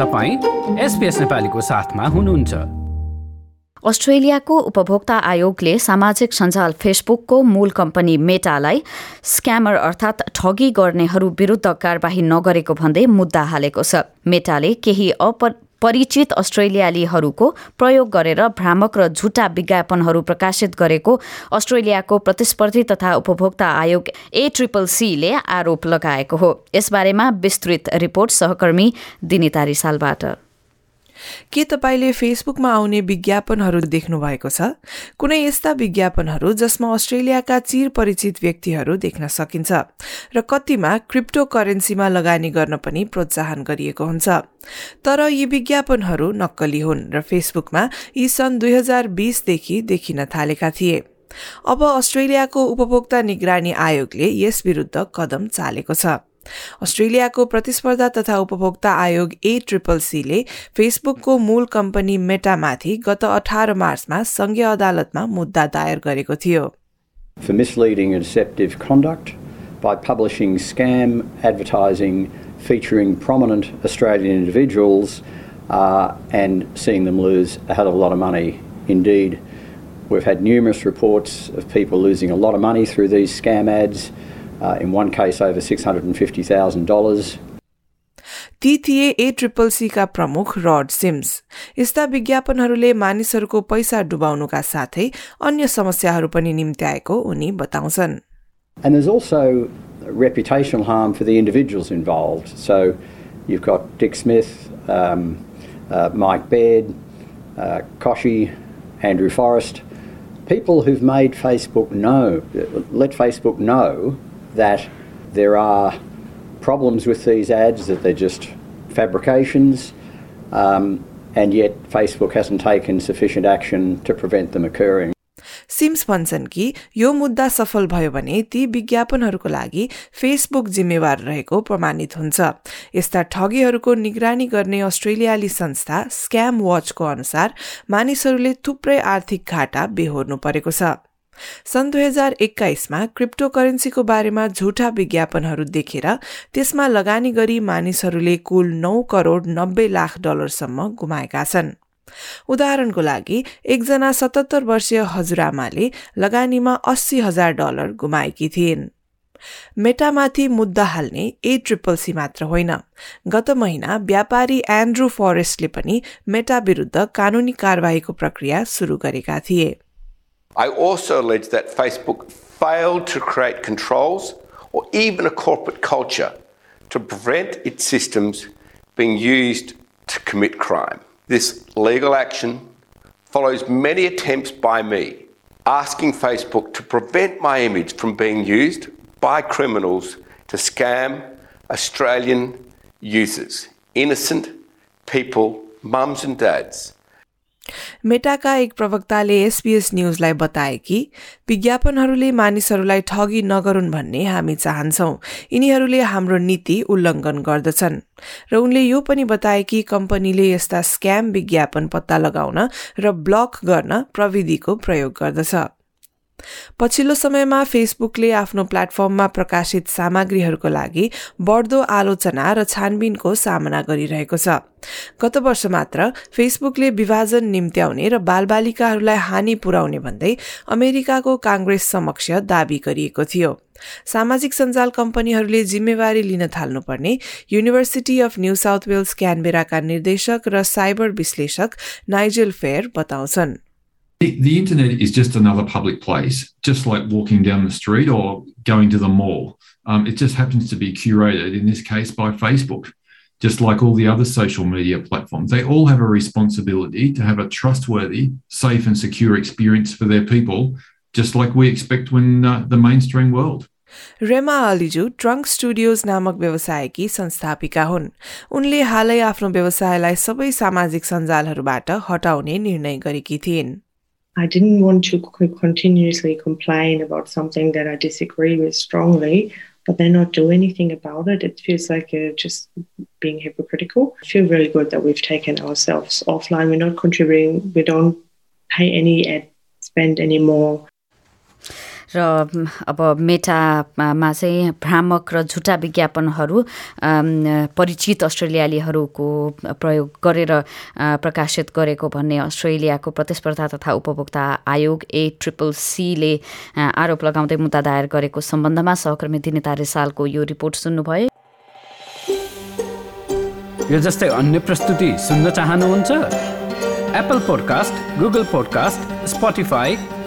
तपाईँ एसपिएस नेपालीको साथमा हुनुहुन्छ। अस्ट्रेलियाको उपभोक्ता आयोगले सामाजिक सञ्जाल फेसबुकको मूल कम्पनी मेटालाई स्क्यामर अर्थात् ठगी गर्नेहरू विरूद्ध कार्यवाही नगरेको भन्दै मुद्दा हालेको छ। मेटाले केही अप परिचित अस्ट्रेलियालीहरूको प्रयोग गरेर भ्रामक र झुटा विज्ञापनहरू प्रकाशित गरेको अस्ट्रेलियाको प्रतिस्पर्धी तथा उपभोक्ता आयोग ए ट्रिपल सीले आरोप लगाएको हो। यसबारेमा विस्तृत रिपोर्ट सहकर्मी दिनिता रिसालबाट के तपाईँले फेसबुकमा आउने विज्ञापनहरू देख्नु भएको छ? कुनै यस्ता विज्ञापनहरू जसमा अस्ट्रेलियाका चिर परिचित व्यक्तिहरू देख्न सकिन्छ र कतिमा क्रिप्टो करेन्सीमा लगानी गर्न पनि प्रोत्साहन गरिएको हुन्छ। तर यी विज्ञापनहरू नक्कली हुन् र फेसबुकमा यी सन् दुई हजार बिसदेखि देखिन थालेका थिए। अब अस्ट्रेलियाको उपभोक्ता निगरानी आयोगले यस विरूद्ध कदम चालेको छ। अस्ट्रेलियाको प्रतिस्पर्धा तथा उपभोक्ता आयोग ए ट्रिपल सीले फेसबुकको मूल कम्पनी मेटामाथि गत अठार मार्चमा संघीय अदालतमा मुद्दा दायर गरेको थियो For misleading and deceptive conduct by publishing scam advertising featuring prominent Australian individuals uh, and seeing them lose a hell of a lot of money. Indeed, we've had numerous reports of people losing a lot of money through these scam ads. uh, in one case over $650,000. ती थिए ए triple caeca प्रमुख rod seems यस्ता विज्ञापनहरूले मानिसहरूको पैसा डुबाउनुका साथै अन्य समस्याहरू पनि निम्त्याएको उनी बताउँछन् And there's also reputational harm for the individuals involved. So you've got Dick Smith, um, uh, Mike Baird, uh, Koshy, Andrew Forrest, people who've made Facebook know, let Facebook know that there are problems with these ads, that they're just fabrications, um, and yet Facebook hasn't taken sufficient action to prevent them occurring. Sims भन्छन् कि यो मुद्दा सफल भयो भने ती विज्ञापनहरूको लागि Facebook जिम्मेवार रहेको प्रमाणित हुन्छ यस्ता ठगीहरूको निगरानी गर्ने अस्ट्रेलियाली संस्था स्क्याम वाचको अनुसार मानिसहरूले थुप्रै आर्थिक घाटा बेहोर्नु परेको छ सन् दुई हजार एक्काइसमा क्रिप्टो करेन्सीको बारेमा झुटा विज्ञापनहरू देखेर त्यसमा लगानी गरी मानिसहरूले कुल नौ करोड नब्बे लाख डलरसम्म गुमाएका छन्। उदाहरणको लागि एकजना सतहत्तर वर्षीय हजुरआमाले लगानीमा अस्सी हजार डलर गुमाएकी थिइन्। मेटामाथि मुद्दा हाल्ने ए ट्रिपल सी मात्र होइन। गत महिना व्यापारी एन्ड्रू फरेस्टले पनि मेटा विरुद्ध कानूनी कारवाहीको प्रक्रिया सुरु गरेका थिए। I also allege that Facebook failed to create controls or even a corporate culture to prevent its systems being used to commit crime. This legal action follows many attempts by me asking Facebook to prevent my image from being used by criminals to scam Australian users, innocent people, mums and dads. मेटाका एक प्रवक्ताले SPS न्यूजलाई बताए कि विज्ञापनहरूले मानिसहरूलाई ठगी नगरून् भन्ने हामी चाहन्छौ। यिनीहरूले हाम्रो नीति उल्लङ्घन गर्दछन्। र उनले यो पनि बताए कि कम्पनीले यस्ता स्क्याम विज्ञापन पत्ता लगाउन र ब्लक गर्न प्रविधिको प्रयोग गर्दछ। पछिल्लो समयमा फेसबुकले आफ्नो प्लेटफर्ममा प्रकाशित सामग्रीहरूको लागि बढ्दो आलोचना र छानबिनको सामना गरिरहेको छ। गत वर्ष मात्र फेसबुकले विभाजन निम्त्याउने र बालबालिकाहरूलाई हानि पुर्याउने भन्दै अमेरिकाको काङ्ग्रेस समक्ष दावी गरिएको थियो। सामाजिक सञ्जाल कम्पनीहरूले जिम्मेवारी लिन थाल्नुपर्ने University of New South Wales क्यानबेराका निर्देशक र साइबर विश्लेषक नाइजेल फेयर बताउँछन्। The, internet is just another public place, just like walking down the street or going to the mall. Um, it just happens to be curated, in this case, by Facebook, just like all the other social media platforms. They all have a responsibility to have a trustworthy, safe, and secure experience for their people, just like we expect when uh, the mainstream world. रेमा अलिजु trunk studios नामक व्यवसायकी संस्थापिका हुन् उनले हालै आफ्नो व्यवसायलाई सबै सामाजिक सञ्जालहरूबाट हटाउने निर्णय गरेकी थिइन् I didn't want to continuously complain about something that I disagree with strongly, but then not do anything about it. It feels like uh, just being hypocritical. I feel really good that we've taken ourselves offline. We're not contributing, we don't pay any ad spend anymore. र अब मेटामा चाहिँ भ्रामक र झुटा विज्ञापनहरू परिचित अस्ट्रेलियालीहरूको प्रयोग गरेर प्रकाशित गरेको भन्ने अस्ट्रेलियाको प्रतिस्पर्धा तथा उपभोक्ता आयोग ए ट्रिपल सीले आरोप लगाउँदै मुद्दा दायर गरेको सम्बन्धमा सहकर्मी दिनेता रिसालको यो रिपोर्ट सुन्नुभयो। यो जस्तै अन्य प्रस्तुति सुन्न चाहनुहुन्छ? Apple podcast Google podcast